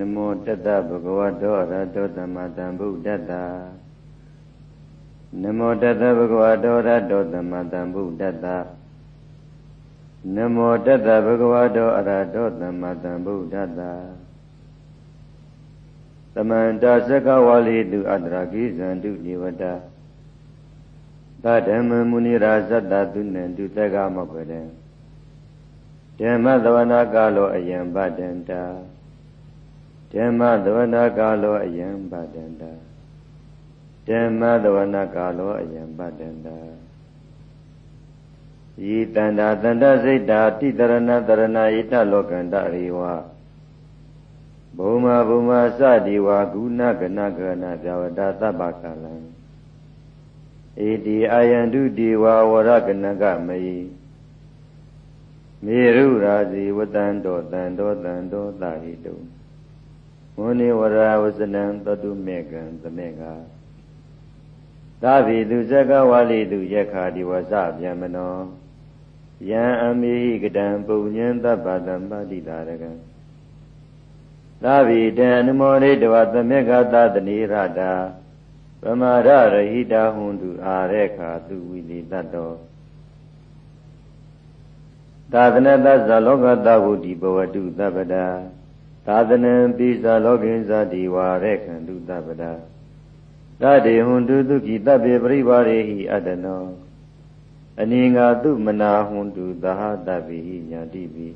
နမောတတဗုဒ္ဓဝါတောအရဟတောသမ္မာသမ္ဗုဒ္ဓတ္တနမောတတဗုဒ္ဓဝါတောအရဟတောသမ္မာသမ္ဗုဒ္ဓတ္တနမောတတဗုဒ္ဓဝါတောအရဟတောသမ္မာသမ္ဗုဒ္ဓတ္တသမန္တသကဝါလိတုအတ္တရာကိဇန္တုဒီဝတ္တသဓမ္မမုနိရာဇတ္တသုနန္တုတက္ကမောကရံဓမ္မသဝနာကာလောအယံဗဒန္တာ ဓမ္မသဝနာကာလောအယံဗဒန္တာဓမ္မသဝနာကာလောအယံဗဒန္တာဤတန္တာတန္တစိတ်တာတိတရဏတရဏဣတလောကန္တရိဝဘုံမဘုံမစတိဝါကုဏကနကနဇဝတာသဗ္ဗကလံဣတိအာယန္တုတိဝါဝရကနကမယိမေရုရာဇီဝတံတောတံတောတံတောတာဟိတု မုနိဝရဝဇနံတတုမေကံသမေကသာဘိသူဇကဝါလိသူယက္ခာဒီဝဇဗျမနောယံအမိဟိကတံပုညံသဗ္ဗတံပါတိတာရကံသာဘိတံအနမောရိတဝသမေကသတနိရတာပမာရရဟိတာဟွန်တုအာရေခာသူဝိလိတတောသာသနတသလောကတဝုတိဘဝတုသဗ္ဗတာ သာသနံပိဇာလောကိဉ္ဇတိဝါရေခန္တုသဗ္ဗတာသတေဟွန်တုသုခိတဗ္ဗေပရိပါရေဟိအတနောအနိငါတုမနာဟွန်တုသဟတဗ္ဗိဟိညာတိပိ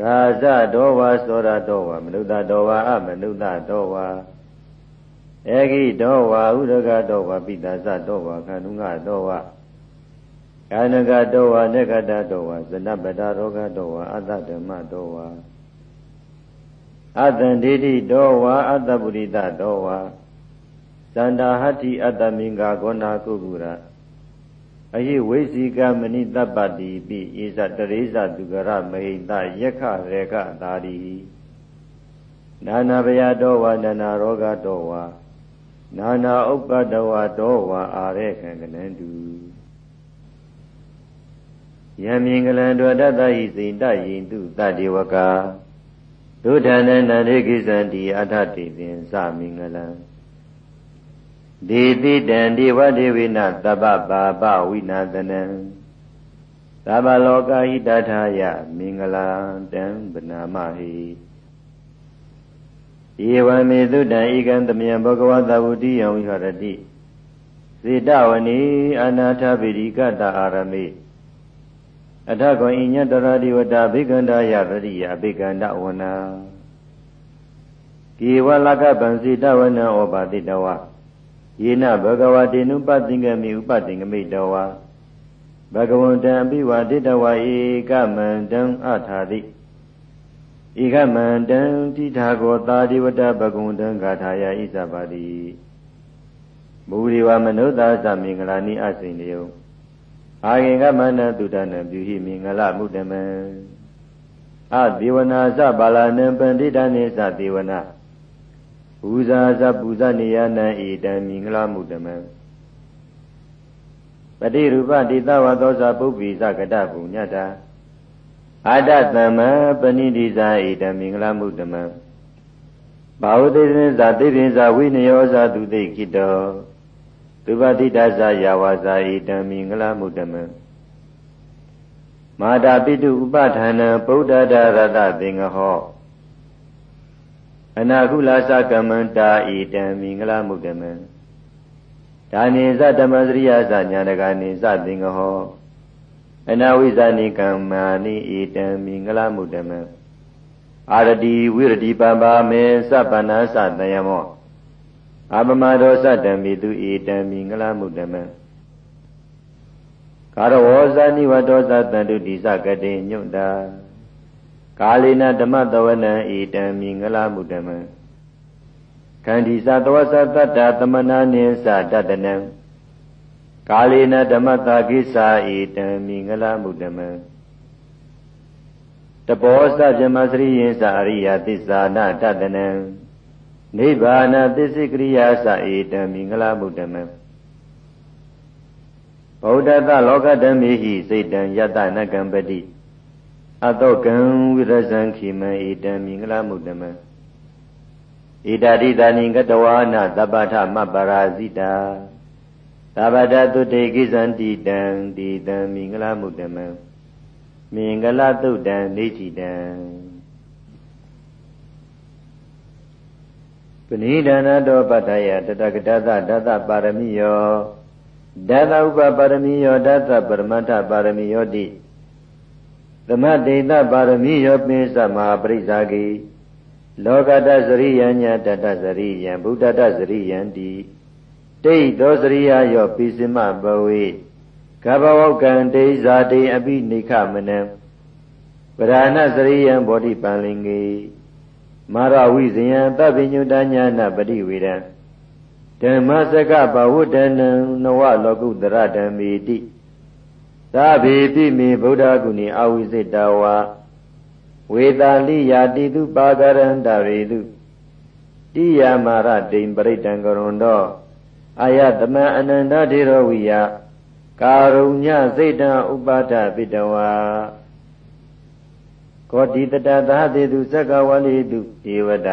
ရာဇတောဝါသောရတောဝါမနုဿတောဝါအမနုဿတောဝါဧကိတောဝါဥရကတောဝါပိတသတောဝါခန္ဓုငတောဝါ ကာနကတောဝါနေကတတောဝါဇနပတာရောဂတောဝါအတ္တဓမ္မတောဝါအတ္တန္တိတိတောဝါအတ္တပုရိသတောဝါသန္တာဟတ္တိအတ္တမင်္ဂဂောနာကုကုရအဟိဝိစီကမဏိတပ္ပတိပိဣဇတရိဇသူကရမဟိတယက္ခရေကသာရိနာနာဘယတောဝါနာနာရောဂတောဝါနာနာဥပ္ပတဝါတောဝါအာရေခံကနန္တု ယံမြင်္ဂလံတောတတ္တဟိစိတယိတုတတေဝကာဒုဋ္ဌာနန္တရိကိသံတိအထတိသင်္သမင်္ဂလံဒေတိတံဒီဝဒေဝိနသဗ္ဗပါပဝိနာသနံသဗ္ဗလောကဟိတထာယမင်္ဂလာတံဗနာမဟိဧဝမေသုတံဧကံတမယံဘဂဝတဝုတိယံဝိဟရတိစေတဝနီအနာထပိရိကတအာရမေ အထကောဣညတရတိဝတဘိကန္တာယပရိယဘိကန္တဝနာကေဝလကပံစေတဝနံဩပါတိတဝယေနဘဂဝတေနုပသင်္ကမိဥပသင်္ကမိတဝဘဂဝန္တံအပိဝတိတဝဧကမန္တံအထာတိဧကမန္တံတိထာကောသာတိဝတဘဂဝန္တံဂါထာယဣဇပါတိမူရိဝမနုဿာသမင်္ဂလာနိအစိန်တယု အာဂင်ကမန္တတုဒနံပြုဟိမင်္ဂလမုဒ္ဓမံအဒေဝနာသပါဠနံပန္တိတနိသဒေဝနာပူဇာသပူဇနေယနံဣတံမင်္ဂလမုဒ္ဓမံပတိရူပတိတဝသောဇပုပ္ပိသကတပုညတာအာတသမ္မပဏိတိဇာဣတံမင်္ဂလမုဒ္ဓမံဘာဝတိသင်္ဇာသိပင်္ဇာဝိနယောဇာသူသိကိတော သုဘတိတဇာယဝဇာဣတံမင်္ဂလမုဒ္ဓမံမာတာပိတုဥပဌာနံဗုဒ္ဓဒရတသင်္ဃဟောအနာကုလသကမန္တာဣတံမင်္ဂလမုဒ္ဓမံဒါနိသဓမ္မစရိယသညာတကာနိသသင်္ဃဟောအနာဝိဇာနိကမ္မာနိဣတံမင်္ဂလမုဒ္ဓမံအာရတိဝိရတိပပမေသဗ္ဗနာသတယမော အပမဒောသတံမိတုဣတံမင်္ဂလမုဒ္ဓမံကာရဝောဇာနိဝတောသတန္တုတိသကတိညွတ်တာကာလိနဓမ္မတဝနံဣတံမင်္ဂလမုဒ္ဓမံခန္ဒီသတဝသတတ္တသမနာနိသတတနံကာလိနဓမ္မတာကိစ္ဆာဣတံမင်္ဂလမုဒ္ဓမံတဘောသဗြမစရိယင်္စအရိယသစ္စာနာတတနံ နိဗ္ဗာနသစ္စကရိယာသဧတံမင်္ဂလမုဒ္ဓမံဗုဒ္ဓတလောကဓမ္မေဟိစိတ်တံယတနကံပတိအတောကံဝိရဇံခိမံဣတံမင်္ဂလမုတ္တမံဣတာတိတာနိကတဝါနာသဗ္ဗထမပရာဇိတာသဗ္ဗတတုတေကိသံတိတံတိတံမင်္ဂလမုတ္တမံမင်္ဂလသုတ်တံနေတိတံ ဏိဒါနတောပတ္တယတတကတသဒသပါရမီယောဒသဥပပါရမီယောဒသပရမတ္ထပါရမီယောတိသမဒိဋ္ဌပါရမီယောပိသမဟာပရိစ္ဆာကိ လောကတစရိယညာတတစရိယံဗုဒ္ဓတစရိယံတိတိတ်သောစရိယယောပိစမဘဝေကဘဝကံတေဇာတေအပိနိခမနံပရဏစရိယံဘောဓိပန္လင်္ကေ မာရဝိဇယံတပညုတညာနာပရိဝေဒံဓမ္မစကဘဝတ္တနံနဝလောကုတ္တရဓမ္မေတိသာဘိပိမေဗုဒ္ဓဂုဏီအဝိစိတဝါဝေတာလိယာတိတုပါကရန္တရေတုတိယမာရတိံပရိတံကရွန်တော်အာယတမအနန္တထေရဝိယကာရုညစိတ်တံဥပါဒပိတဝါ ကောတိတတသာသေတုသက္ကဝလိတုဧဝတ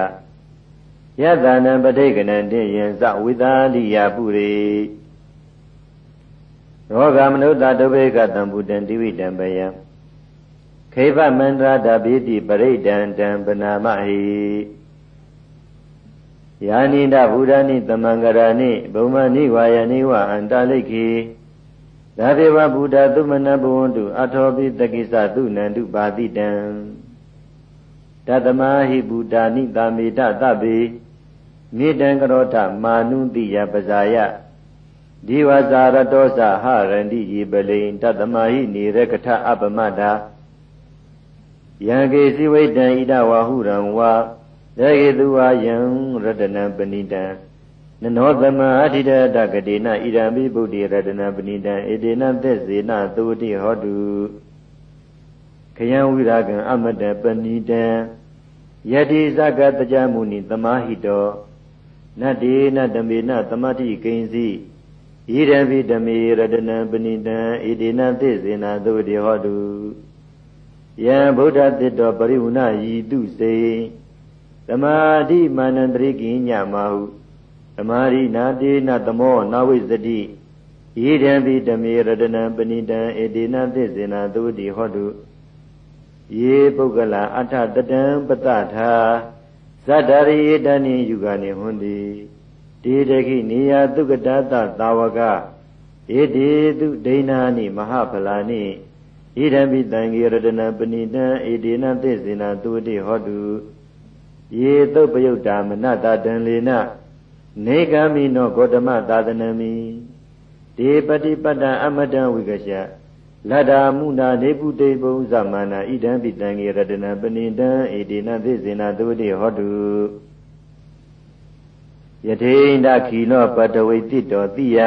ယတနံပဋိကနံတိယံသဝိသာလိယပုရိရောဂမနုဿဒုဗေကတံဗုတံတိဝိတံပယံခေဗမန္တရာတပိတိပရိဒံတံပနာမဟိယာနိဒဗုဒ္ဓနိသမံကရာနိဘုံမနိဝါယနိဝအန္တလိခေ သာဒေဝဗုဒ္ဓသုမနဘဝန္တုအထောပိတကိစ္စသုနန္တုပါတိတံတတမဟိဗုဒ္ဓနိတာမေတသဗ္ဗေမေတံကရောထမာနုတိယပဇာယဒီဝဇာရတောသဟရန္တိယေပလိန်တတမဟိနေရကထအပမတာယံကေစီဝိတံဣဒဝဟုရံဝါရေကေသူဝါယံရတနံပဏိတံ နနောသမအဋ္ဌိတတကတိနဣရံပိဗုဒ္ဓေရတနံပဏိတံဧတေနသစ္စေနသုတိဟောတုခယံဝိရာကံအမတပဏိတံယတိဇဂတကြမုနိသမာဟိတောနတ္တေနတမေနသမတိကိဉ္စီဣရံပိဓမေရတနံပဏိတံဣတိနသစ္စေနသုတိဟောတုယံဗုဒ္ဓသစ်တော်ပရိဝုဏယီတုစေသမာဓိမာနန္တရိကိညမဟုသ မာရိနာတေနသမောနာဝိသတိဣဒံပိဓမေရတနံပဏိတံဧတေနသစ္စေနသုတိဟောတုယေပုဂ္ဂလအထတတံပတထာဇတ္တရိယေတနိယုဂာနိဟွန်တိတေတခိနေယသုကတသသာဝကဧတေတုဒိဏာနိမဟာဖလာနိဣဒံပိတံဂေရတနာပဏိတံဣဒေနသစ္စေနာသူတိဟောတုယေသုတ်ပယုတ်တာမနတတံလေန နေဂာမိနောဂေါတမသာသနမိဒေပတိပတ္တအမတံဝိကရှလတ္တာမုနာနေပုတေဘုံသမနာဣဒံပိတံဂေရတနာပဏိတံဣဒေနသစ္စေနာသူတိဟောတုယထေန္ဒခိနောပတဝိတိတောတိယ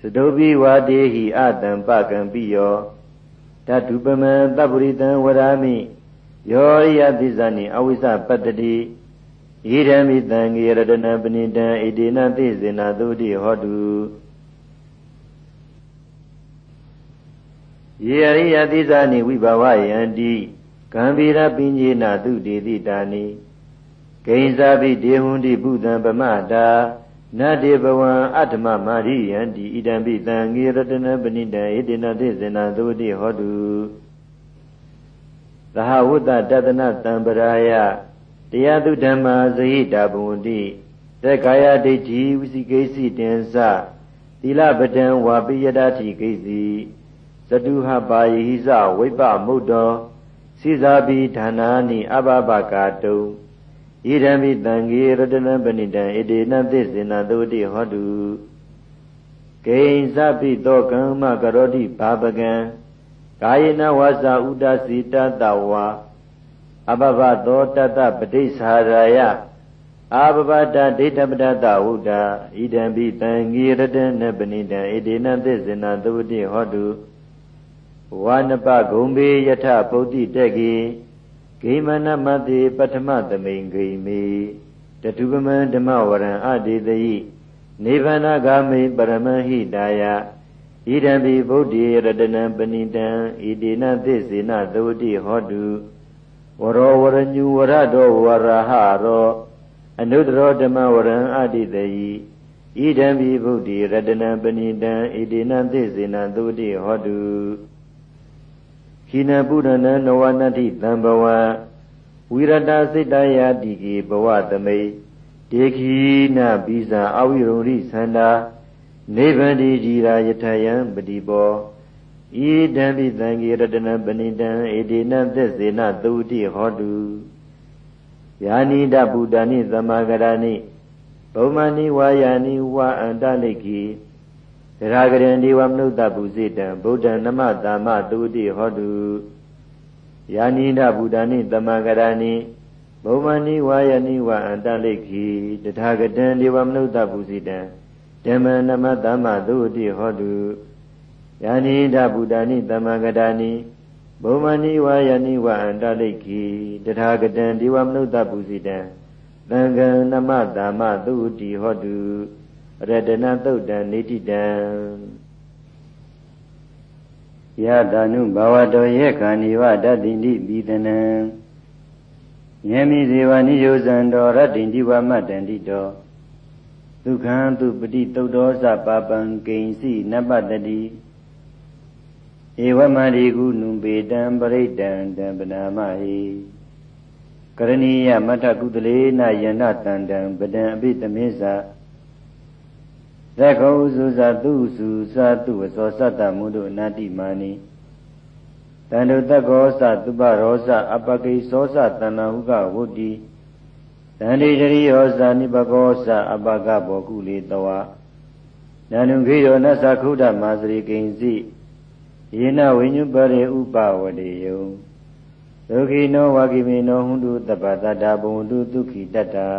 သဒုပိဝါတေဟိအတံပကံပိယောတတုပမံတပ္ပရိတံဝရာမိယောရိယသစ္စာနိအဝိဇ္ဇပတ္တိ ဣဒံမိတံငေရတနာပဏိတံဣတိနသိစေနာသုတိဟောတုယေရိယသစ္စာနိဝိဘဝယံတိကံဗီရပဉ္စေနာသုတေတိတာနိဂိဉ္စာပိဒေဟွန်တိဘုဒံပမတာနတေဘဝံအတ္တမမာရိယံတိဣဒံပိသံငေရတနပဏိတံဣတိနသေဇနာသုတိဟောတုသဟဝတ္တတတနာတံပရာယ တရားသူဓမ္မာဇဟိတာဘဝန္တိသက္ကာယဒိဋ္ဌိဝစီကိစီတင်္စသီလပဒံဝါပိယဒတိကိစီသတုဟပါယဟိစဝိပမုတ်တောစိဇာပိဌာနာနိအဘဘကာတုံဣဒံမိတံဂေရတနပဏိတံဣတိနသစ္စေနသုတိဟောတုဂိဉ္စပိတောကမ္မကရောတိဘာပကံကာယေနဝါစာဥဒစီတတဝါ အဘဘသောတတပဋိစ္ဆာရယအာဘဘတဒိဋ္ဌပတတဝုဒ္ဓဣဒံပိတံဂေရတနပဏိတံဣတိနသစ္စေနသုတိဟောတုဝါနပဂုံဘေယထပုဒ္ဓိတက်ကေဂိမနမတိပထမသမိန်ဂိမေတတုပမံဓမ္မဝရံအတေတိနိဗ္ဗာနဂာမိပရမဟိတာယဣဣဒံပိဗုဒ္ဓေရတနံပဏိတံဣတိနသစ္စေနသဝတိဟောတု ဝရောဝရညူဝရတောဝရဟရောအနုတ္တရောဓမ္မဝရံအတိတယဣဒံပိဗုဒ္ဓေရတနံပဏိတံဣတိနသစ္စေနသဝတိဟောတုခိနပုရဏနဝနတိသံဘဝဝိရတစိတ္တယာတိကေဘဝသမိတေခိနပိဇာအဝိရုရိသန္တာနိဗ္ဗန္တိကြည်ရာယထယံပတိပော ဤတံပိသံဃေရတနပဏိတံဣတိနသစ္စေနသုတိဟောတုယာနိတဗုဒ္ဓနိသမဂရဏိဘုံမဏိဝါယာနိဝါအန္တလိခိသရဂရံဒီဝမနုဿပုစေတံဗုဒ္ဓနမသမ္မသုတိဟောတုယာနိတဗုဒ္ဓနိသမဂရဏိဘုံမဏိဝါယာနိဝါအန္တလိခိတထာဂတံဒီဝမနုဿပုစေတံဓမ္မနမသမ္မသုတိဟောတု ယာနိဒဗုဒ္ဓနိသမ္မာဂတာနိဘုံမဏိဝါယနိဝအန္တလိခိတထာဂတံဒီဝမနုဿပုစိတံသံဃံနမသမ္မသုတိဟောတုရတနာသုတ်တံနေတိတံယတာနုဘဝတောယေခဏိဝတတ္တိနိပိတနံယေမိဇေဝနိယောဇံတော်ရတ္တိတိဝမတ္တန္တိတောဒုက္ခံသူပတိတုတ်တော်စပါပံဂိဉ္စီနပတတိ ဧဝမရိကုနုပေတံပရိတံတံပနာမဟိကရဏီယမထကုတလေနယန္တတန္တံပဒံအပိတမေဇာသက္ခောစုဇာသူစုသာသူဝသောသတ္တမုဒုအနာတိမာနိတန္တုတက္ခောသသုပရောဇအပကိသောသတဏ္ဏဟုကဝုတိတန္တိတရိယောဇာနိပကောသအပကဘောကုလေတဝနန္ဒုခိယောနသခုဒ္ဓမာစရိကိဉ္စီ ယေနဝိညုပရိဥပဝတိယုဒုခိနောဝကိမိနောဟွန်တုတပ္ပတတ္တဘဝန္တုဒုက္ခိတတ္တာ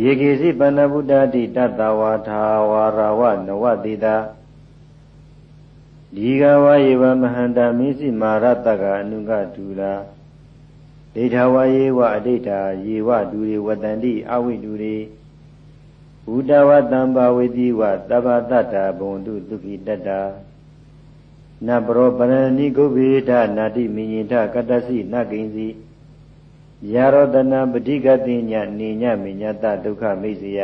ယေကေစီပဏ္ဏဗုဒ္ဓတိတတ္တဝါထာဝါရဝနဝတိတာဒီကဝယေဝမဟန္တာမိစိမာရတကအနုကဒူလာဒိဋ္ဌဝယေဝအဋိဋ္ဌာယေဝဒူရေဝတန္တိအဝိဒူရေဘုဒ္ဓဝတံဘာဝေတိဝသဗ္ဗတတ္တာဘဝန္တုဒုက္ခိတတ္တာ နပရောပရဏိဂုဗေဒနာတိမိညင်ထကတ္တစီနကိဉ္စီယာရောတနာပဋိကတိညနေညမိညတဒုက္ခမိစေယ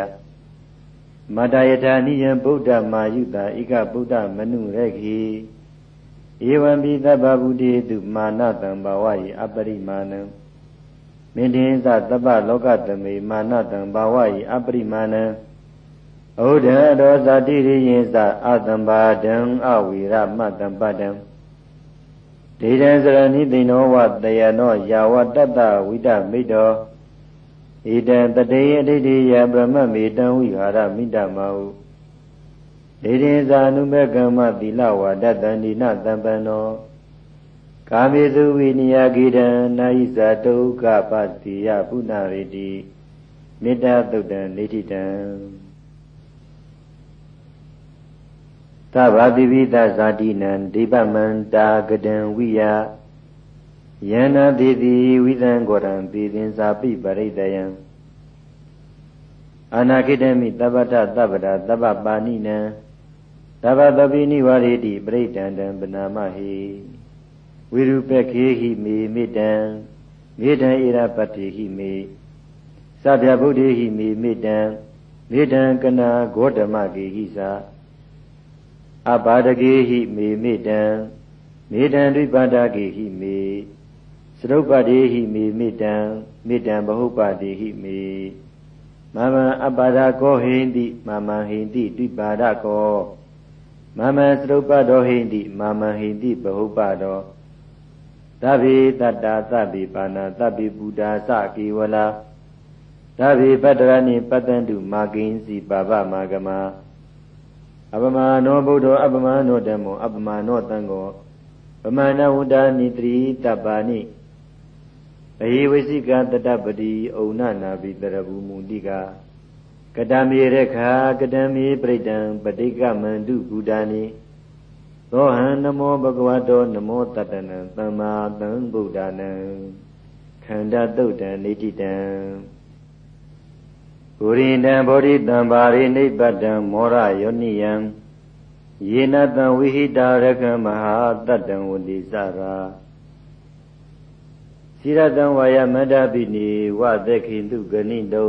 မတယထာနိယံဗုဒ္ဓမာယုတာဣကဗုဒ္ဓမနုရခေဧဝံပိသဗ္ဗဗုဒိတုမာနတံဘာဝယအပရိမာဏံမင်းတင်သသဗ္ဗလောကသမေမာနတံဘာဝယအပရိမာဏံ ဩဒရောဇာတိရိယေသအတံပါဒံအဝိရမတံပတံဒေဒံစရဏိသိနောဝတယနောယာဝတတ္တဝိတမိတောဣတံတတေယအဋ္ဌိယဗြဟ္မမေတံဝိဟာရမိတမဟုဒေဒင်ဇာနုမေကမ္မသီလဝါဒတန္တိနတံပန္နောကာမေစုဝိနိယဂိတံနာယိဇာတုကပတိယပုဏ္ဏရေတိမေတ္တာသုတ်တံနေတိတံ သဗ္ဗတိပိသဇာတိနံဒိပမန္တာကတံဝိယယန္နာတိတိဝိသံကောရံပိသင်္စာပိပရိတယံအနာခိတမိတပ္ပတသဗ္ဗတာသဗ္ဗပါဏိနံသဗ္ဗသပိနိဝရေတိပရိဒန္တံပနာမဟိဝိရုပခေဟိမေမေတံမေတံဣရပတ္တိဟိမေသဗ္ဗဗုဒ္ဓေဟိမေမေတံမေတံကနာဂေါတမကေဟိသာ အပါဒကေဟိမေမေတံမေတံဒိပါဒကေဟိမေသရုပ်ပတိဟိမေမေတံမေတံဘဟုပတိဟိမေမမံအပါဒကောဟိန္တိမမံဟိန္တိဒိပါဒကောမမံသရုပ်ပတောဟိန္တိမမံဟိန္တိဘဟုပတောသဗ္ဗေတတ္တာသဗ္ဗေပါဏာသဗ္ဗေဘုဒ္ဓါသကေဝလာသဗ္ဗေပတ္တရဏိပတ္တန္တုမာကိဉ္စီပါပမာဂမ အပမနောဗုဒ္ဓအပမနောဓမ္မောအပမနောသံဃောပမဏဝတ္တနိတရိတပ္ပါနိအဟိဝိစိကတတပတိဩနနာဘိတရဘူးမူတိကကတမေရခာကတမေပရိဒံပတိကမန္တုဘုဒ္ဓာနိသောဟံနမောဘဂဝတောနမောတတနံသမ္မာသမ္ဗုဒ္ဓနံခန္ဓာတုတ်တံနေတိတံ ပုရိတံဗောဓိတံပါရိနိဗ္ဗတံမောရယောနိယံယေနတံဝိဟိတာရကမဟာတတ္တံဝတိစရာစိရတံဝါယမတ္တပိနိဝသက္ခိတုဂဏိတု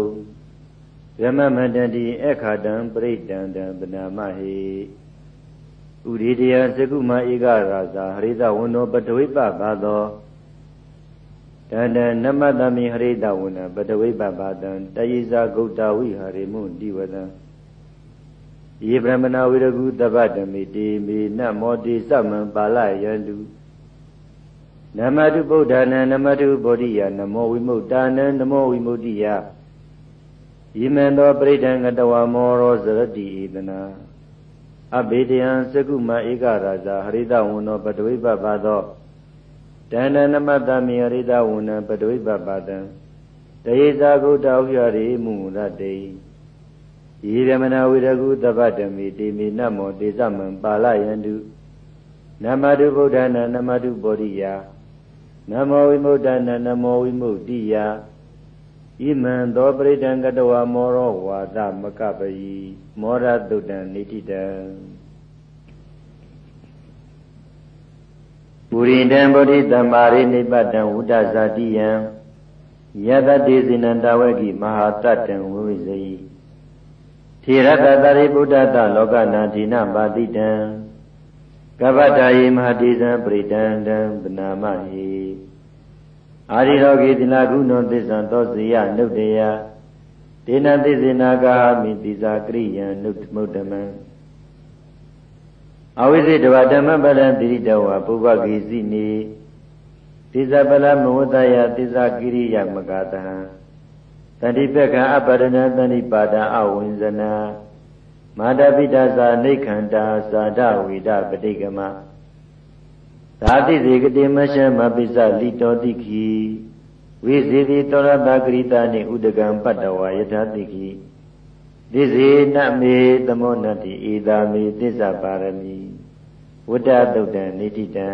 ဗမမတတိအခါတံပရိတံတံပနာမဟိဥရိတယသကုမဧကရာဇာဟရိတဝန္တောပတဝိပဘာသော တန္တနမတမိဟရိတဝန္တပတဝိပဘာတံတယေဇာဂௌတဝိဟရိမုတိဝတံယေဗြဟ္မနာဝိရကုတပ္ပတမိတေမေနမောတိသမံပါဠယန္တုနမတုဗုဒ္ဓနာနမတုဗောဓိယနမောဝိမု ക്ത နံနမောဝိမု ക്തി ယယိမံသောပရိဒံကတဝမောရောဇရတိဧတနာအဘေတယံသကုမဧကရာဇာဟရိတဝန္နောပတဝိပပါသော တန္တနမတမိဟရိတဝန္နပတဝိပပါတံတယေဇာဂုတ္တဥယရိမုရတေယေရမနာဝိရကုတပ္ပတမိတေမိနမောတေသမံပါဠယန္တုနမတုဗုဒ္ဓနာနမတုဘောဓိယာနမောဝိမု ക്ത နာနမောဝိမု ക്തി ယဣမံသောပရိဒံကတဝမောရောဝါဒမကပယီမောရတုတံနိတိတံ ရိတံဗုဒ္ဓတမာရိနိပတံဝုဒ္ဒဇာတိယံယတတိစိနန္တဝကိမဟာတတံဝိဇယိထေရတတရိဗုဒ္ဓတလောကနာဓိနပါတိတံကပ္ပတာယိမဟာတိဇံပရိတံတံပနာမဟိအာရိရောဂေတိနာကုဏောသစ္ဆံသောစီယနုတ္တယဒေနသစ္စေနာကာမိတိဇာကရိယံနုတ္တမုဒ္ဓမံ အဝိဇ္ဇတဝဓမ္မပဒံတိရိတဝပုဗ္ဗဂေစီနေတိဇပလမဝတယတိဇကိရိယမကတံတတိပက္ခအပရဏတဏိပါဒအဝိဇ္ဇနာမာတပိတသာနေခန္တာသာဒဝိဒပတိကမသာတိစေကတိမရှမပိစလိတောတိခိဝိဇေတိတောရတဂရိတာနိဥဒကံပတ္တဝါယထာတိခိ သိစေနမေသမောနတိဧတာမေသစ္စာပါရမီဝတ္တတုတ်တံနိတိတံ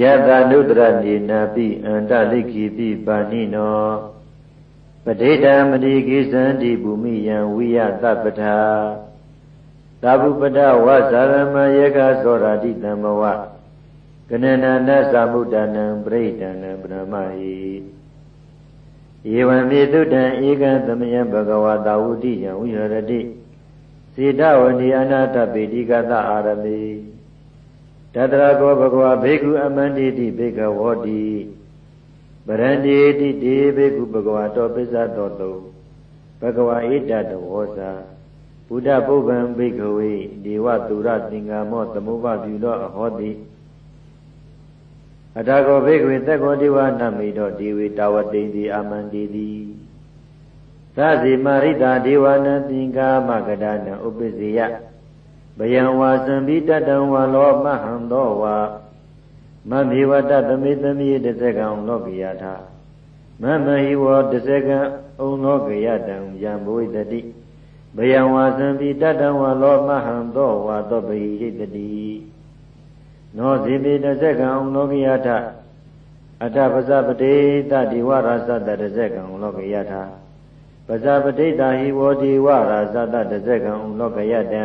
ယတနုတရနေနာပိအန္တလိခိပိပါဏိနောပဋိဒံမတိကိသန္တိဘူမိယံဝိယသပ္ပထာသဗ္ဗပဒဝဇာရမယေကသောရာတိတံဘဝကနနာနသမုဒ္ဒနံပရိဒံနံပရမဟိ ဧဝံမေတုတံဧကံသမယံဘဂဝတာဝုတိယံဝိဟရတိစေတဝဏီအနာတပိတိကတအာရမေတတရာကောဘဂဝဘေကုအမန္တိတိဘေကဝောတိပရန္တိတိတေဘေကုဘဂဝတောပစ္စတောတုဘဂဝဧတတဝောသာဘုဒ္ဓပုဗ္ဗံဘိကဝေဒေဝသူရသင်္ဃမောသမုပ္ပါပြုသောအဟောတိ အတကောဘိကဝေသက်ကောဒီဝနမိတောဒီဝေတာဝတိတိအာမန္တိတိသဇိမာရိတာဒေဝနသင်္ကာမကဒနဥပ္ပဇေယဘယံဝါသံပိတတံဝါလောမဟံသောဝါမမေဝတသမေသမိတဇကံလောကယထာမမဟိဝတဇကံဩလောကယတံယံဘဝိတတိဘယံဝါသံပိတတံဝါလောမဟံသောဝါသောပိဟိတတိ နောဇိပိတဇကံဩလောကယထာအတပဇပတိတတိဝရသတတဇကံဩလောကယထာပဇပတိတာဟိဝတိဝရသတတဇကံဩလောကယတံ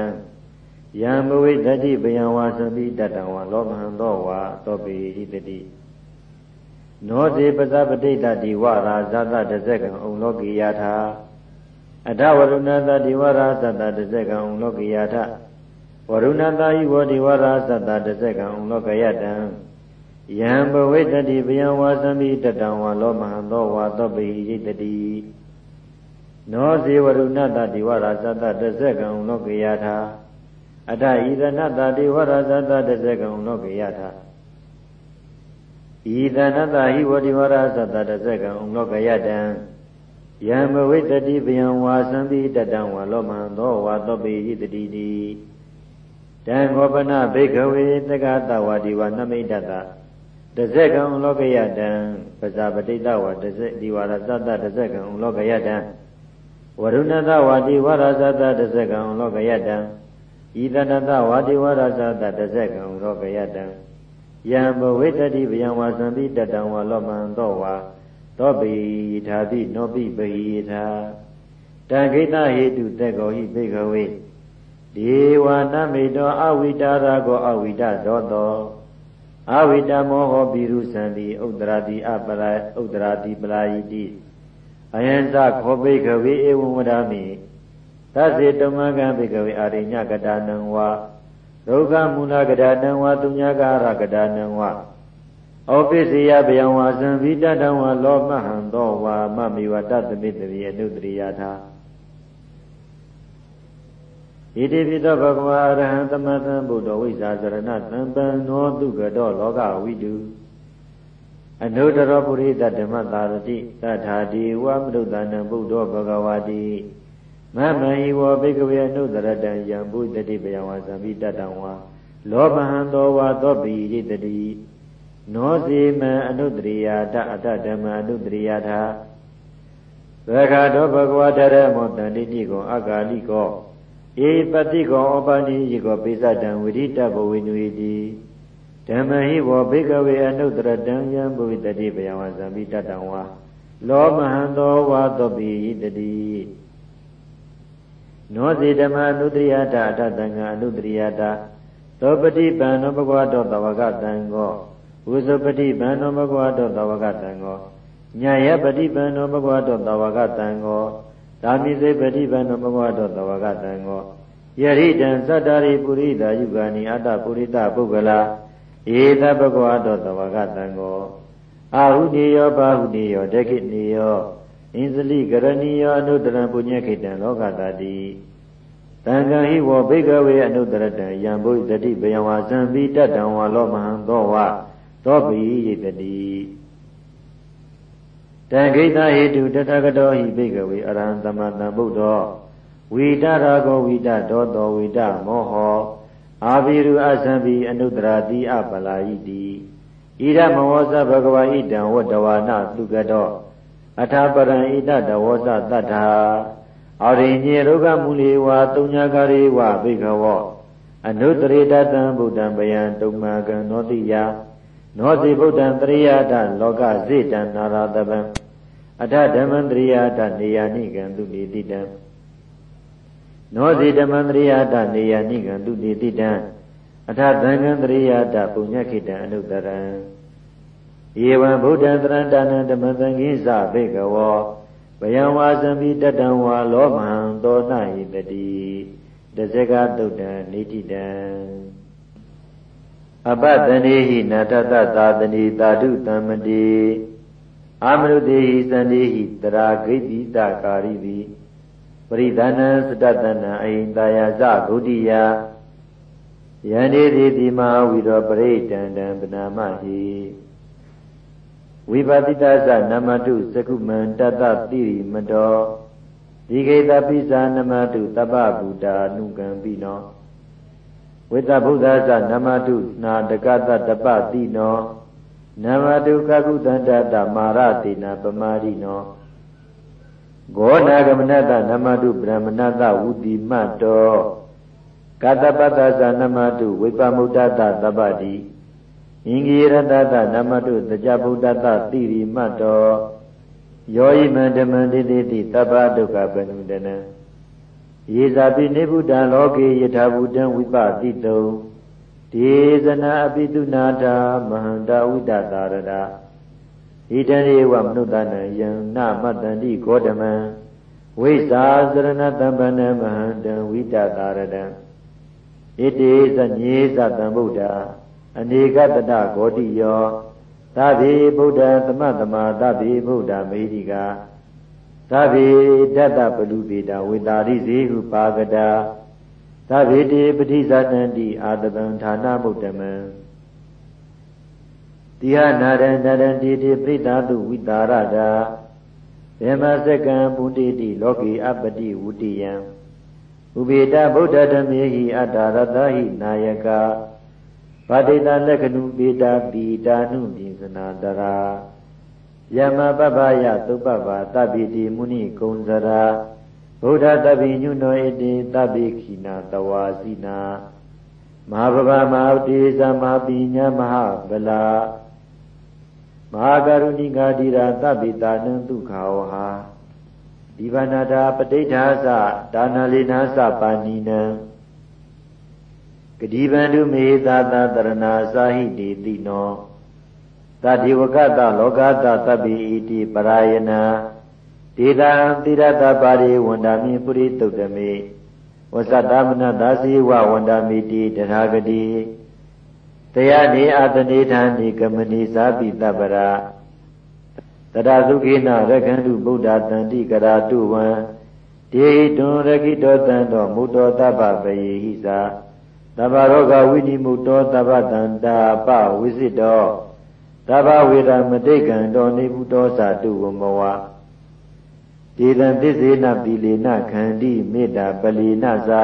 ယံဘဝိတတိပယံဝါသပိတတံဝါလောမဟံသောဝါသောပိဟိတတိနောဇေပဇပတိတတိဝရာဇတတဇကံဩလောကိယထာအထဝရုဏတတိဝရာသတတဇကံဩလောကိယထာ ဝရုဏတာဟိဝတိဝရာသတတဇကံဩလောကယတံယံဘဝိတတိပယံဝါသမိတတံဝါလောမဟံသောဝါသောပိဟိတတိနောဇေဝရုဏတတိဝရာသတတဇကံဩလောကိယထာအတဣဒနတတိဝရဇတတဇကံလောကယထာဣဒနတဟိဝတိဝရဇတတဇကံလောကယတံယံမဝိတတိပယံဝါသံတိတတံဝါလောမံသောဝါသောပိဟိတတိတိ တံခောပနဘိကဝေသကတဝါဒီဝနမိတတတဇကံလောကယတံပဇာပတိတဝါတဇဒီဝရဇတတဇကံလောကယတံဝရုဏတဝါဒီဝရဇတတဇကံလောကယတံဤတဏတဝါတိဝရဇာတတဇကံရောကယတံယံဘဝိတတိဗယံဝါသံပိတတံဝါလောမံသောဝါသောပိထာတိနောပိပိထာတံခိတဟိတုသက်ကောဟိဘေကဝေ ဒေဝနမေတောအဝိတာရာကောအဝိတသောတောအဝိတမောဟောပိရုသံတိဥဒ္ဒရာတိအပလာဥဒ္ဒရာတိပလာယိတိအယံသခောဘေကဝေဧဝံဝဒာမိသစေတမကံဘေကဝေအာရိညကတာနံဝါဒုက္ခမူလကတာနံဝါသူညာကာရကတာနံဝါဩပိစိယဗျံဝါသံဝိတတံဝါလောမဟံသောဝါမမိဝတသမိတရိအနုတရိယထာ ဣတိပိသောဘဂဝါအရဟံသမသံဘုဒ္ဓဝိဇာစရဏသံပံနောတုကတောလောကဝိတုအနုတရောပုရိသဓမ္မသာရတိသတ္ထာတိဝမနုဿာနံဘုဒ္ဓဘဂဝါတိမမဟိဝဘိကဝေအနုတရတံယံဘုဒ္ဓတိပယဝါသံပိတတံဝါလောဘဟံသောဝါသောပိဣတတိနောစီမံအနုတရိယာတအတ္တဓမ္မအနုတရိယာထာသက္ခာတောဘဂဝါတရမောတန္တိတိကောအဂါလိကောဧေပတိကောဩပတိယေကောပိစတံဝိရိတဘဝေနုဟိတိဓမ္မဟိဘောဘေကဝေအနုတရတံယံဘဝိတတိပယဝံသံမိတတံဝါလောမဟံသောဝါတောပိယိတတိနောစီဓမ္မအနုတရိယတာအတတံဃာအနုတရိယတာသောပတိပံနောဘဂဝတောတဝကတံကောဝုဇပတိပံနောဘဂဝတောတဝကတံကောညာယပတိပံနောဘဂဝတောတဝကတံကော သာမိစေပฏิပန္နဘဂဝတောတဝကတံကိုယရိတံသတ္တရိပုရိသာယုဂာနိအတ္တပုရိသပုဂ္ဂလာဧသဘဂဝတောတဝကတံကိုအာဟုတိယောဘာဟုတိယောဒက္ခိနိယောဣန္စလိကရဏီယောအနုတရံပုညခိတံလောကတာတိတံဃံဟိဝဘိကဝေအနုတရတံယံဘုဒ္ဓတိဘယံဝါဇံပိတတံဝါလောမဟံသောဝသောပိယိတတိ တံခိတဟိတုတထကတောဟိဘိကဝေအရဟံသမတံဗုဒ္ဓောဝိတရာဂောဝိတဒောတောဝိတမောဟောအာဘိရုအသံပိအနုတရာတိအပလာယိတိဣရမဝောဇဘဂဝါဣတံဝတ္တဝါနသုကတောအထာပရံဣတတဝောဇတတ္ထာအောရိညေရုဂမူလီဝါတုံညာကာရိဝဘိကဝောအနုတရေတတံဗုဒ္ဓံဗယံတုံမာကံနောတိယ နောစီဗုဒ္ဓံတရိယာတလောကဇိတံနာရတပံအထဓမ္မန္တရိယာတနေယာနိကံသူတိတိတံနောစီဓမ္မန္တရိယာတနေယာနိကံသူတိတိတံအထသံဃံတရိယာတပုညခိတံအနုတရံယေဝံဗုဒ္ဓံတရံတာနံဓမ္မသံဃိသဘေကဝောဘယံဝါသံပိတတံဝါလောမံသောနာဟိတတိတဇကတုတ်တံနေတိတံ အပတနေဟိနာတတသာတနိတာတုတမ္မတိအာမနုတေဟိသန္တိဟိတရာဂိတိတကာရိတိပရိဒဏံစတတနံအဟိတာယဇဂုတိယယန္တိတိတိမဝိရောပရိဒန္တံပနာမဟိဝိပါတိတသနမတုသကုမံတတတိရိမတောဒီကေတပိစာနမတုတပ္ပဗုဒ္ဓအနုကံပိနော ဝိတ္တဗုဒ္ဓသနမတုနာတကတတပ္ပတိနောနမတုကကုသန္တတမာရတိနာပမာရိနောဂောနာဂမနတနမတုဗြဟ္မဏတဝုတိမတောကတပတ္တသနမတုဝိပမုဒ္ဒတသဗ္ဗတိအင်္ဂိရတတနမတုသကြဗုဒ္ဓတတိရိမတောယောဤမန္တမန္တိတိတိတပ္ပဒုက္ခပနုတနံ ယေဇာပိနေဗုဒ္ဓလောကေယထာဘုဒ္ဓံဝိပတိတုံဒေသနာအပိတုနာတာမဟန္တာဝိတတာရတာဣတံဧဝမနုဿနံယံနမတ္တန္တိဂေါတမံဝိဇာစရဏတံပဏမဟန္တံဝိတတာရတံဣတိသညေသတံဗုဒ္ဓအနေကတတဂေါတိယောသဗ္ဗေဗုဒ္ဓသမတမသဗ္ဗေဗုဒ္ဓမေတိကာ သဗ္ဗေတတ္တပလူပေတာဝေတာရိဇေဟုပါကတာသဗ္ဗေတိပဋိဇာတန္တိအာတပံဌာနမုဒ္ဓမံတိဟနာရဏရတိတိပရိသတုဝိတာရတာဘေမစကံပုတိတိလောကီအပတိဝုတိယံဥပေတဗုဒ္ဓဓမေဟိအတ္တရတဟိနာယကဗတိတလက္ခဏုပေတာပိတာနုပိစနာတရာ ယမပပယသုပ္ပဗာတပိတိမုနိကုံဇရာဗုဒ္ဓတပိညုနောဣတိတပိခိနာတဝါစီနာမဟာဗဗမဟာတိသမပိညာမဟာဗလာမဟာကရုဏိကာတိရာတပိတာနံဒုက္ခဝဟာဒီဗနာတာပဋိဋ္ဌာသဒါနာလိနာသပါဏိနံဂတိဗန္ဓုမေသာသတရဏာစာဟိတိတိနော သတိဝကတလောကတသဗ္ဗိဣတိပရာယနာဒေတာတိရတပါရိဝန္ဒာမိပုရိတုတ္တမေဝသတ္တမနသာစီဝဝန္ဒာမိတိတထာဂတိတရားနေအတနေထံဒီကမဏိသာပိတပရာတရသုခိနရခန္တုဗုဒ္ဓတန္တိကရာတုဝံဒေတွန်ရခိတောတံတော်မုတောတပ္ပပယေဟိသာတဗ္ဗရောဂဝိနိမုတောတဗ္ဗတန္တာပဝိစိတော တဗ္ဗဝေဒမတိကံတော်နေဘူးတောသာတုဝမဝဒေတံသစ္စေနပိလေနခန္တိမေတ္တာပလီနသာ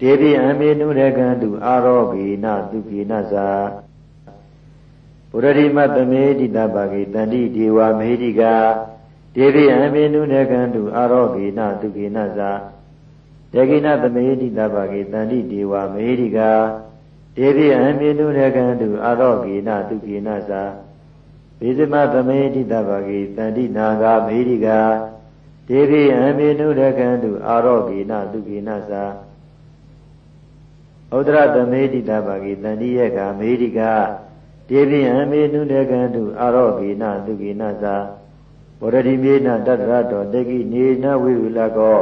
ဒေတိအမေနုရကံတုအာရောဂေနသုခေနသာပုရရိမတမေတိတပကေတန္တိဒေဝမေဟိကဒေတိအမေနုရကံတုအာရောဂေနသုခေနသာဒေကိနသမေတိတပကေတန္တိဒေဝမေဟိက ဒေတိအမေနုရကံတုအာရောဂေနသုခေနသာဘေဇမသမေတိတပကေတန္တိနာဂမေဟိကဒေဝိအမေနုရကံတုအာရောဂေနသုခေနသာဥဒရသမေတိတပါကိတန္တိယကမေရိကဒေဝိအမေနုရကံတုအာရောဂေနသုခေနသာဗောရတိမေနတတရတောတေကိနေနဝိရုလကော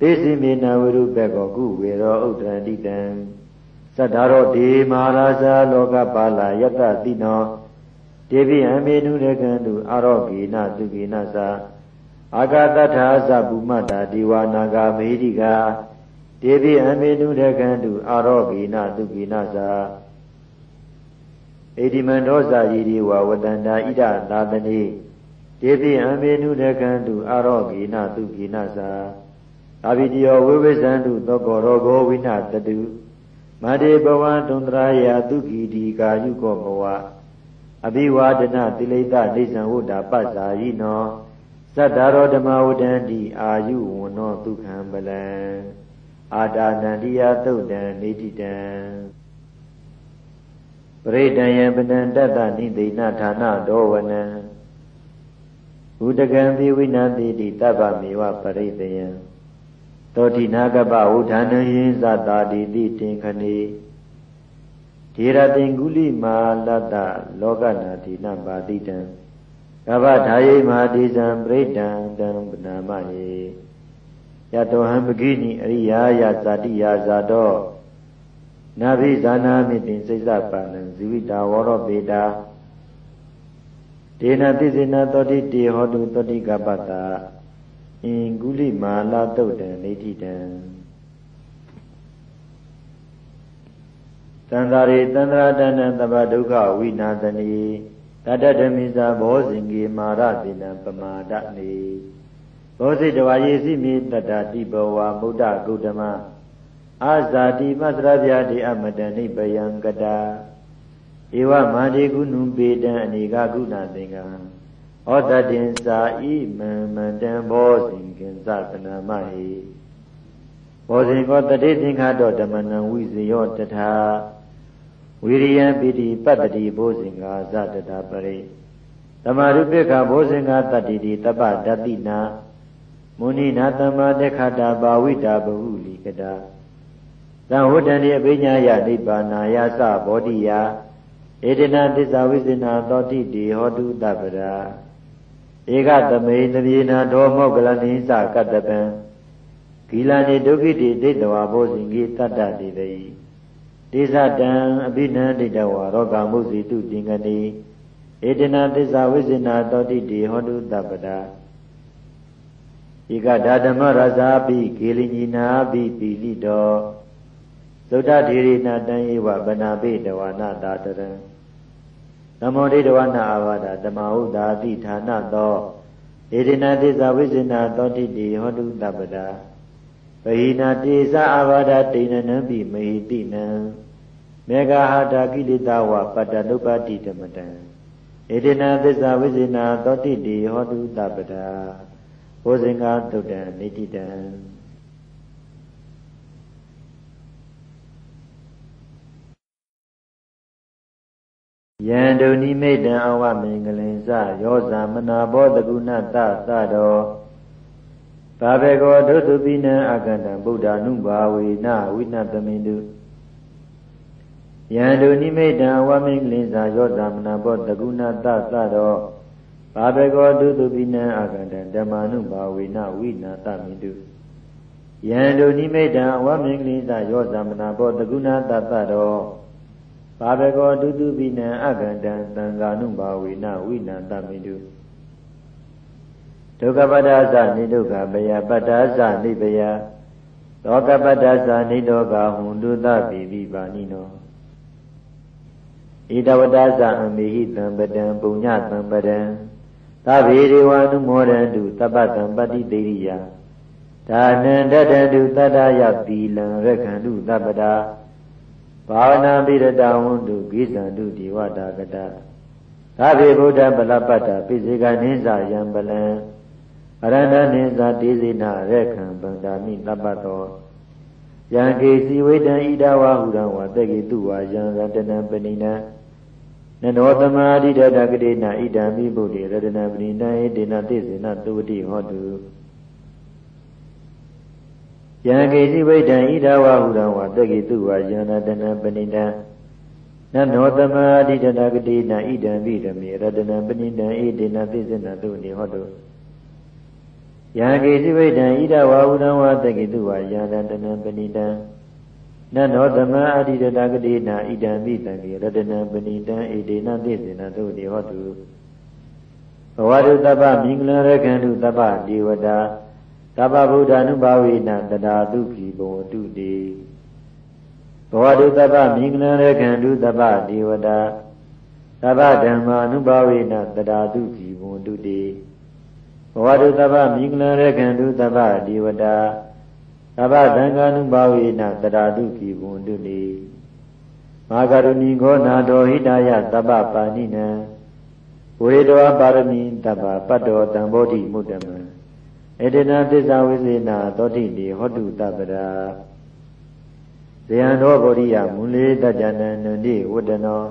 သေစီမေနဝိရုပကောကုဝေရောဥဒရတိတံ သတ္တရောဒေမဟာရာဇာလောကပါလာယတတိနောဒေဝိအမေနုရကံတုအာရောဂေနသုခေနသာအာဂတထာသဗုမတ္တာဒီဝနာဂမေရိကာဒေဝိအမေနုရကံတုအာရောဂိနသုကိနသာဣတိမန္ဒောဇာယီဒီဝဝတန္တာဣဒသာသနိဒေဝိအမေနုရကံတုအာရောဂိနသုကိနသာအဘိတယောဝိဝိဇံတုသောကောရောဂောဝိနတတု မတေဘဝတုံတရာယသုခိဒီကာယုကောဘဝအဘိဝါဒနာတိလိတနေဇံဝုဒ္ဓပ္ပဇာယိနောသတ္တရောဓမ္မဝဒန္တိအာယုဝနောဒုက္ခံပလံအာတာနန္တိယသုတ်တံနေတိတံပရိဒံယံပနံတတ္တနိသိဏဌာနတော်ဝနံဥဒကံပိဝိနတိတိတဗ္ဗမေဝပရိဒယံ သောတိနာကပဝုဌာနယင်းသတာတိတိတင်ခဏေဒေရတင်ကုလိမာလတ္တလောကနာတိနပါတိတံကဗ္ဗဓာယိမဟာတိဇံပရိဒံတံပနာမယေယတောဟံပကိနိအရိယာယဇာတိယာဇာတောနာဘိဇာနာမိတိစိစ္ဆပါဏံဇီဝိတာဝရောပေတာဒေနတိစေနသောတိတေဟောတုသောတိကပတ္တာ အင်ကုလိမာလာတုတ်တံနေတိတံသန္တာရိသန္တရာတဏံတပဒုက္ခဝိနာသနီတတ္တမိဇာဘောဇင်ကြီးမာရတိနံပမာဒနေဘောဇိတဝါယေစီမိတတ္တတိဘဝမုဒ္ဒဂௌတမအာဇာတိမသရဗျာတိအမတနိပယံကတာဧဝမာတိကုဏုပေတံအနေကကုဏသင်္ကံ ဩတတင်စာဣမံမန္တံဘောဇင်ကင်္စကနာမဟိဘောဇင်ကောတတိသင်္ခါတောဓမ္မနံဝိဇယောတထာဝိရိယပိတိပတ္တိဘိုးစင်္ဂာဇတတပရိသမာရုပိကဘိုးစင်္ဂာတတ္တိတိတပ္ပဒတိနာမုဏိနာတမ္မာတေခတာဘာဝိတာဘဟုလိကတာသံဝတ္တန်ဒီအပိညာယနိဗ္ဗာနာယသဘောဓိယဧတနာသစ္စာဝိဇ္ဇနာသောတိတိဟောတုတပ္ပရာ ဧကသမေသပြေနာဒောမောကလနိသကတ္တပံဂီလာနေဒုက္ခိတိဒိဋ္ဌဝါဘောဇင်ကြီးတတ္တတိတိဒေသတံအဘိနန္တိတဝါရောဂမုစီတုတင်ကတိဧတနာသစ္စာဝိဇ္ဇနာတောတိတိဟောတုတပ္ပတာဧကဓာဓမ္မရဇာပိကေလိညီနာပိပိလိတောသုဒ္ဓဓေရိနာတံဧဝဗနာပိတဝနာတာတရံ နမောဒိတဝနာအာဝါဒဓမ္မဟုတာတိဌာနသောဧတနာသစ္စာဝိဇ္ဇနာတောတိတိဟောတုတပ္ပတာပဟိနာတေသအာဘာဒတိဏနံပိမဟိတိနံမေဃဟာတာကိလေသာဝပတ္တနုပတိတမတံဧတေနသစ္စာဝိဇေနာသောတိတိဟောတုတပဒာဘောဇင်္ဂသုတ္တံနိတိတံ ယံဒုနိမိတံအဝမင်္ဂလင်္စယောဇာမနာဘောတကုဏတသတော်ဘာဘေကောဒုသုပိနံအကန္တံဗုဒ္ဓ ानु ဘာဝေနဝိနတမိန္တုယန္တုနိမိတံဝမင်္ဂလိသာယောသမနာဘောတကုဏတသရောဘာဘေကောဒုသုပိနံအကန္တံဓမ္မာနုဘာဝေနဝိနာတမိန္တုယန္တုနိမိတံဝမင်္ဂလိသာယောသမနာဘောတကုဏတသရော ဘာဘေကောဒုသုပိနံအကန္တံသံဃာနုဘာဝေနဝိနာတမိန္တုဒုက္ခပတ္တသနိဒုက္ခပယပတ္တသနိပယသောကပတ္တသနိတောကဟွန်တုသပိပိပါဏိနောဣဒဝတ္တသအမေဟိတံပတံပုညတံပတံသဗ္ဗေဒေဝ ानु မောရန္တုတပ္ပတံပတိတေရိယဒါနံတတတုတတ္တယသီလံရခန္တုတပ္ပတာ ဘာဝနာပိရတဝန္တုကိသန္တုဒီဝတာကတသဗ္ဗေဗုဒ္ဓပလပတ္တပိစေကနိစ္စယံပလံအရဏနိသတိစိနာရခံဗန္တာမိတပ္ပတောယံကေစီဝိတံဣဒဝဟုရံဝတက္ကိတုဝါယံရတနံပဏိနံနနောသမာဓိတတကတိနာဣဒံမိဗုဒ္ဓေရတနံပဏိနံဣတေနသိစေနသုဝတိဟောတု ယံကေစီဝိတံဣဒဝဟုရံဝတက္ကိတုဝါယံရတနံပဏိနံနနောသမာဓိတတကတိနာဣဒံမိဓမေရတနံပဏိနံဣတေနသိစေနသုဝတိဟောတုယံကေစိဝိတံဣဒဝါဟုတံဝတကိတုဝါယံတတနံပဏိတံနနောသမအတိတတကတိနာဣဒံမိတံကေရတနံပဏိတံဣဒေနသိစေနသုတိဟောတုဘဝတုတပ္ပမင်္ဂလရခန္တုတပ္ပဒေဝတာ တပ္ပဗုဒ္ဓ ानु ဘာဝေနတတာတုခိဘဝတုတိဘဝတုတပ္ပမင်္ဂလရခန္တုတပ္ပဒေဝတာတပ္ပဓမ္မာ ानु ဘာဝေနတတာတုခိဘဝတုတိဘဝတုတပ္ပမိကလရခန္တုတပ္ပဒီဝတာသဗ္ဗသံဃာနုဘာဝေနတရာတုကိဘွန်တုနေမာကရုဏီခောနာတော်ဟိတယတပ္ပပါဏိနံဝေတောပါရမီတပ္ပပတ္တောတံဘောဓိမုတ္တမံ ဧတေနသစ္စာဝိသေနာသောတိတိဟောတုတပ္ပရာဇယံတော်ဗောဓိယမူလေတကြနံနန္တိဝတ္တနော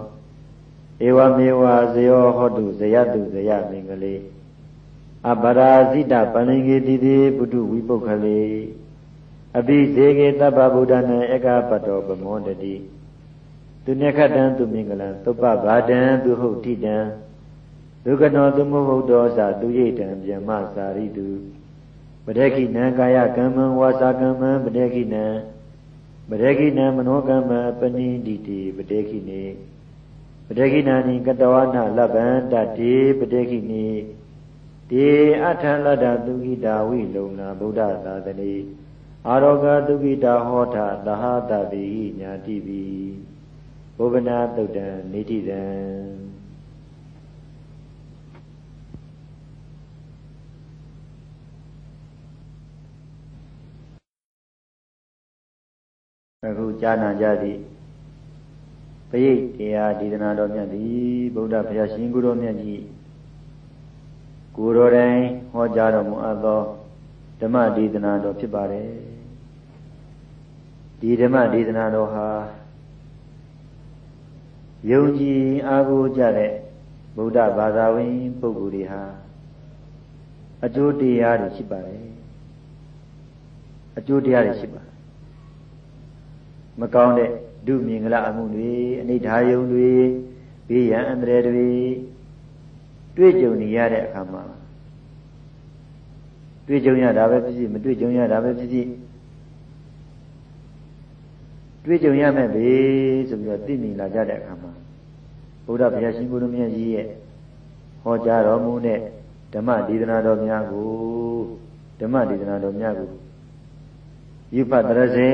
ဧဝမေဝဇယောဟောတုဇယတုဇယမင်္ဂလေးအပရာဇိတပဏိကေတိတိပုထုဝိပုခလေအပိစေကေတပ္ပဗုဒ္ဓနံဧကပတ္တောပမောတတိသူညခတံသူမင်္ဂလံသုပ္ပဗာတံသူဟုတ်တိတံဒုက္ခနောသူမဟုတ်တောသာသူရိတံဗျမစာရိတုပ ဒေခိနံကာယကမ္မံဝါစာကမ္မံပဒေခိနံပဒေခိနံမနောကမ္မံပဏိတိတိပဒေခိနေပဒေခိနာနိကတဝနာလဗ္ဗံတတိပဒေခိနေတေအထလတ္တသုခိတာဝိလုံနာဗုဒ္ဓသာသနေအာရောဂသုခိတာဟောထသဟတတိညာတိပိဘုဗနာတုတ်တံနေတိတံ အခုကြာနာကြသည့်ပရိတ်တရားဒေသနာတော်မြတ်သည်ဗုဒ္ဓဘုရားရှင်ကိုယ်တော်မြတ်ကြီးကိုယ်တော်တိုင်ဟောကြားတော်မူအပ်သောဓမ္မဒေသနာတော်ဖြစ်ပါတယ်ဒီဓမ္မဒေသနာတော်ဟာယုံကြည်အားကိုးကြတဲ့ဗုဒ္ဓဘာသာဝင်ပုဂ္ဂိုလ်တွေဟာအကျိုးတရားတွေရှိပါတယ်အကျိုးတရားတွေရှိပါတယ် မကောင်းတဲ့ဒုမြင်္ဂလအမှုတွေအနိဋ္ဌာယုံတွေဘေးရန်အန္တရာယ်တွေတွေ့ကြုံနေရတဲ့အခါမှာတွေ့ကြုံရတာပဲဖြစ်ဖြစ်မတွေ့ကြုံရတာပဲဖြစ်ဖြစ်တွေ့ကြုံရမယ်ပဲဆိုပြီးတော့သိမြင်လာကြတဲ့အခါမှာဘုရားဘုရားရှင်ကိုယ်တော်မြတ်ကြီးရဲ့ဟောကြားတော်မူတဲ့ဓမ္မဒေသနာတော်များကိုဓမ္မဒေသနာတော်များကိုယူဖတ်တရစေ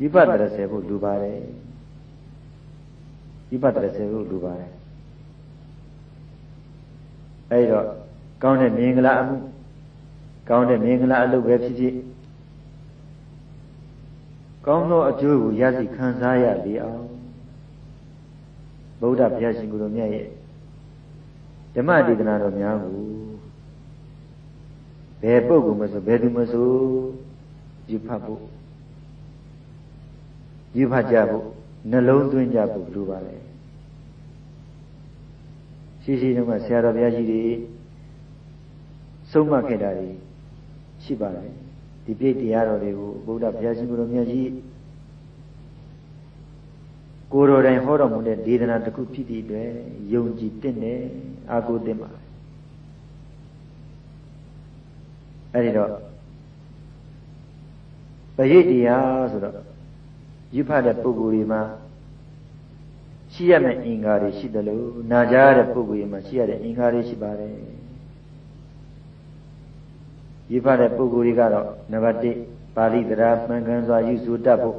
ယူဖတ်တရစေဖို့လူပါတယ်ယူဖတ်တရစေဖို့လူပါတယ်အဲဒီတော့ကောင်းတဲ့မင်္ဂလာအမှုကောင်းတဲ့မင်္ဂလာအလုပ်ပဲဖြစ်ဖြစ်ကောင်းသောအကျိုးကိုရရှိခံစားရလေအောင်ဗုဒ္ဓဘုရားရှင်ကိုယ်တော်မြတ်ရဲ့ဓမ္မဒေသနာတော်များကိုဘယ်ပုဂ္ဂိုလ်မဆိုဘယ်သူမဆိုယူဖတ်ဖို့ ယူဖတ်ကြဖို့နှလုံးသွင်းကြဖို့လိုပါလေရှိရှိတုန်းကဆရာတော်ဘုရားကြီးတွေဆုံးမခဲ့တာတွေရှိပါတယ်ဒီပြည့်တရားတော်တွေကိုဘုရားဘုရားရှင်ကိုယ်တော်မြတ်ကြီးကိုယ်တော်တိုင်ဟောတော်မူတဲ့ဒေသနာတစ်ခုဖြစ်သည့်အတွက်ယုံကြည်တင့်တယ်အာကိုတင့်ပါအဲ့ဒီတော့ပရိတ်တရားဆိုတော့ ယူဖတ်တဲ့ပုဂ္ဂိုလ်တွေမှာရှိရမယ့်အင်္ဂါတွေရှိတယ်လို့နာကြားတဲ့ပုဂ္ဂိုလ်တွေမှာရှိရတဲ့အင်္ဂါတွေရှိပါတယ်ယူဖတ်တဲ့ပုဂ္ဂိုလ်တွေကတော့နံပါတ်1ပါဠိတရားမှန်ကန်စွာယူဆတတ်ဖို့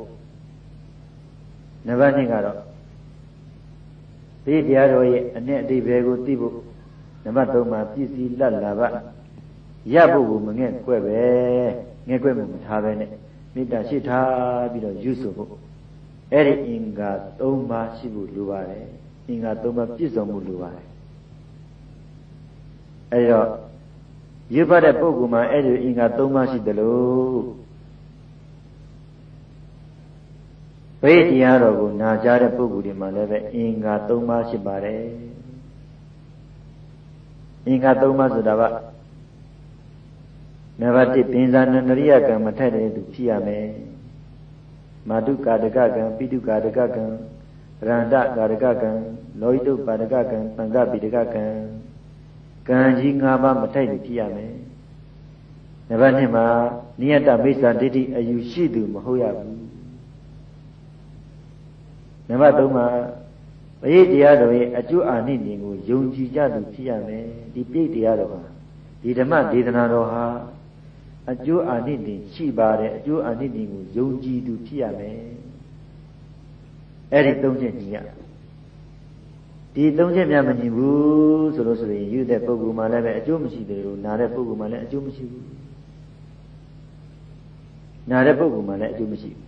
နံပါတ်2ကတော့ဒီတရားတော်ရဲ့အ내အတိဘယ်ကိုသိဖို့နံပါတ်3မှာပြည့်စည်လတ်လာပါရဖို့ကိုမငဲ့ကွက်ပဲငဲ့ကွက်မှုမထားပဲနဲ့ မေတ္တာရှိထားပြီးတော့ယူဆဖို့အဲ့ဒီအင်္ဂါ၃ပါးရှိဖို့လိုပါတယ်အင်္ဂါ၃ပါးပြည့်စုံမှုလိုပါတယ်အဲ့ဒီတော့ရွတ်ဖတ်တဲ့ပုဂ္ဂိုလ်မှာအဲ့ဒီအင်္ဂါ၃ပါးရှိတယ်လို့ဘိတရားတော်ကိုနာကြားတဲ့ပုဂ္ဂိုလ်တွေမှာလည်းပဲအင်္ဂါ၃ပါးရှိပါတယ်အင်္ဂါ၃ပါးဆိုတာက နံပါတ်1ပင်ဇာနန္ဒရိယကံမထိုက်တဲ့သူဖြစ်ရမယ်မာတုကာတကကံပိတုကာတကကံရန္တကာတကကံလောဟိတုပါတကကံပံကပိတကကံကံကြီး၅ပါးမထိုက်လို့ဖြစ်ရမယ်နံပါတ်2မှာနိယတမိစ္ဆာဒိဋ္ဌိအယူရှိသူမဟုတ်ရဘူးနံပါတ်3မှာပရိတရားတော်ရဲ့အကျိုးအာနိသင်ကိုယုံကြည်ကြသူဖြစ်ရမယ်ဒီပြိတ်တရားတော်ဟာဒီဓမ္မဒေသနာတော်ဟာ အကျိုးအာနိသင်ရှိပါတယ်အကျိုးအာနိသင်ကိုယုံကြည်သူဖြစ်ရမယ်အဲ့ဒီသုံးချက်ညီရဒီသုံးချက်များမညီဘူးဆိုလို့ဆိုရင်ယူတဲ့ပုဂ္ဂိုလ်မှလည်းပဲအကျိုးမရှိတယ်လို့နာတဲ့ပုဂ္ဂိုလ်မှလည်းအကျိုးမရှိဘူးနာတဲ့ပုဂ္ဂိုလ်မှလည်းအကျိုးမရှိဘူး